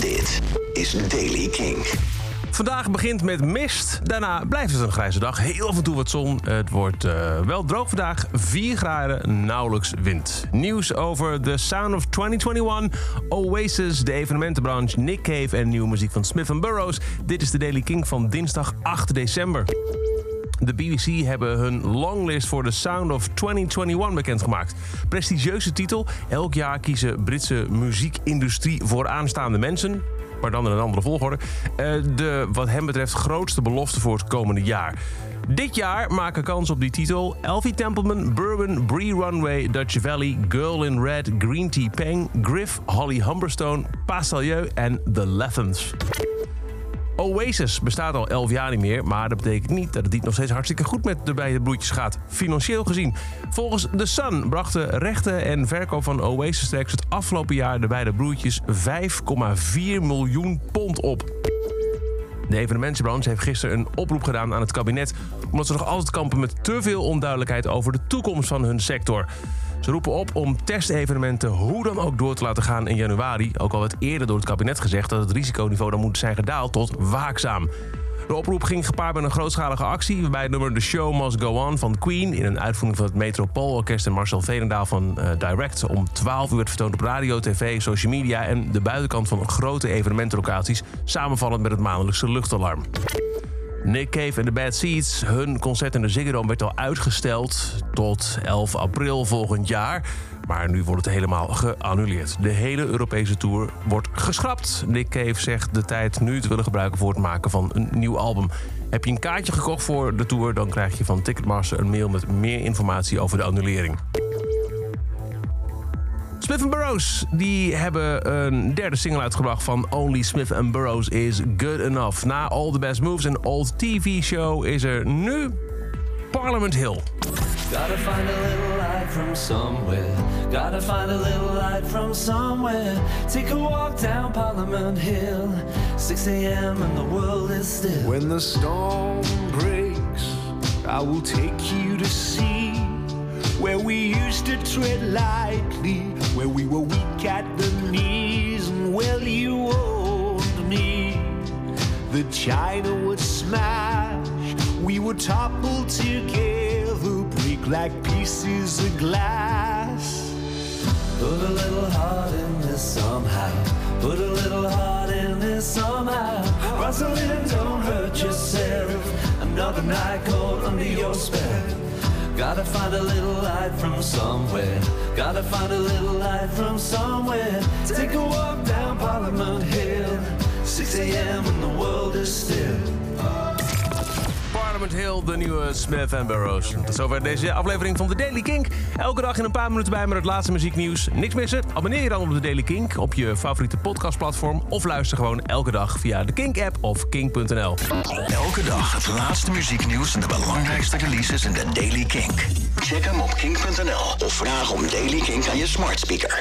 Dit is Daily King. Vandaag begint met mist. Daarna blijft het een grijze dag. Heel af en toe wat zon. Het wordt eh, wel droog vandaag. 4 graden, nauwelijks wind. Nieuws over The Sound of 2021. Oasis, de evenementenbranche, Nick Cave en nieuwe muziek van Smith Burroughs. Dit is de Daily King van dinsdag 8 december. De BBC hebben hun longlist voor The Sound of 2021 bekendgemaakt. Prestigieuze titel. Elk jaar kiezen Britse muziekindustrie voor aanstaande mensen maar dan in een andere volgorde. Uh, de, wat hem betreft, grootste belofte voor het komende jaar. Dit jaar maken kans op die titel Elfie Templeman, Bourbon, Bree Runway, Dutch Valley, Girl in Red, Green Tea Peng, Griff, Holly Humberstone, Pastelieu en The Lethens. Oasis bestaat al 11 jaar niet meer, maar dat betekent niet dat het niet nog steeds hartstikke goed met de beide broertjes gaat, financieel gezien. Volgens The Sun brachten rechten en verkoop van Oasis Tracks het afgelopen jaar de beide broertjes 5,4 miljoen pond op. De evenementenbranche heeft gisteren een oproep gedaan aan het kabinet, omdat ze nog altijd kampen met te veel onduidelijkheid over de toekomst van hun sector. Ze roepen op om testevenementen hoe dan ook door te laten gaan in januari. Ook al werd eerder door het kabinet gezegd dat het risiconiveau dan moet zijn gedaald tot waakzaam. De oproep ging gepaard met een grootschalige actie... waarbij het nummer The Show Must Go On van Queen... in een uitvoering van het Metropoolorkest en Marcel Veenendaal van uh, Direct... om 12 uur werd vertoond op radio, tv, social media... en de buitenkant van grote evenementenlocaties... samenvallend met het maandelijkse luchtalarm. Nick Cave en de Bad Seeds. Hun concert in de Ziggo Dome werd al uitgesteld tot 11 april volgend jaar. Maar nu wordt het helemaal geannuleerd. De hele Europese tour wordt geschrapt. Nick Cave zegt de tijd nu te willen gebruiken voor het maken van een nieuw album. Heb je een kaartje gekocht voor de tour, dan krijg je van Ticketmaster een mail met meer informatie over de annulering. Smith Burroughs die hebben een derde single uitgebracht van Only Smith Burroughs is Good Enough. Na All the Best Moves en Old TV Show is er nu Parliament Hill. Gotta find a little light from somewhere. Gotta find a little light from somewhere. Take a walk down Parliament Hill. 6 a.m. and the world is still. When the storm breaks, I will take you to see where we used to tread lightly, where we were weak at the knees, and well, you owned me. The china would smash, we would topple together, break like pieces of glass. Put a little heart in this somehow. Put a little heart in this somehow. Rosalind, don't hurt yourself. Another night cold under your spell. Gotta find a little light from somewhere. Gotta find a little light from somewhere. Take a walk down Parliament Hill. 6 a.m. when the world is still. De nieuwe Smith Burroughs. Tot zover deze aflevering van The Daily Kink. Elke dag in een paar minuten bij met het laatste muzieknieuws. Niks missen? Abonneer je dan op The Daily Kink op je favoriete podcastplatform... of luister gewoon elke dag via de Kink-app of kink.nl. Elke dag het laatste muzieknieuws en de belangrijkste releases in The Daily Kink. Check hem op kink.nl of vraag om Daily Kink aan je smart speaker.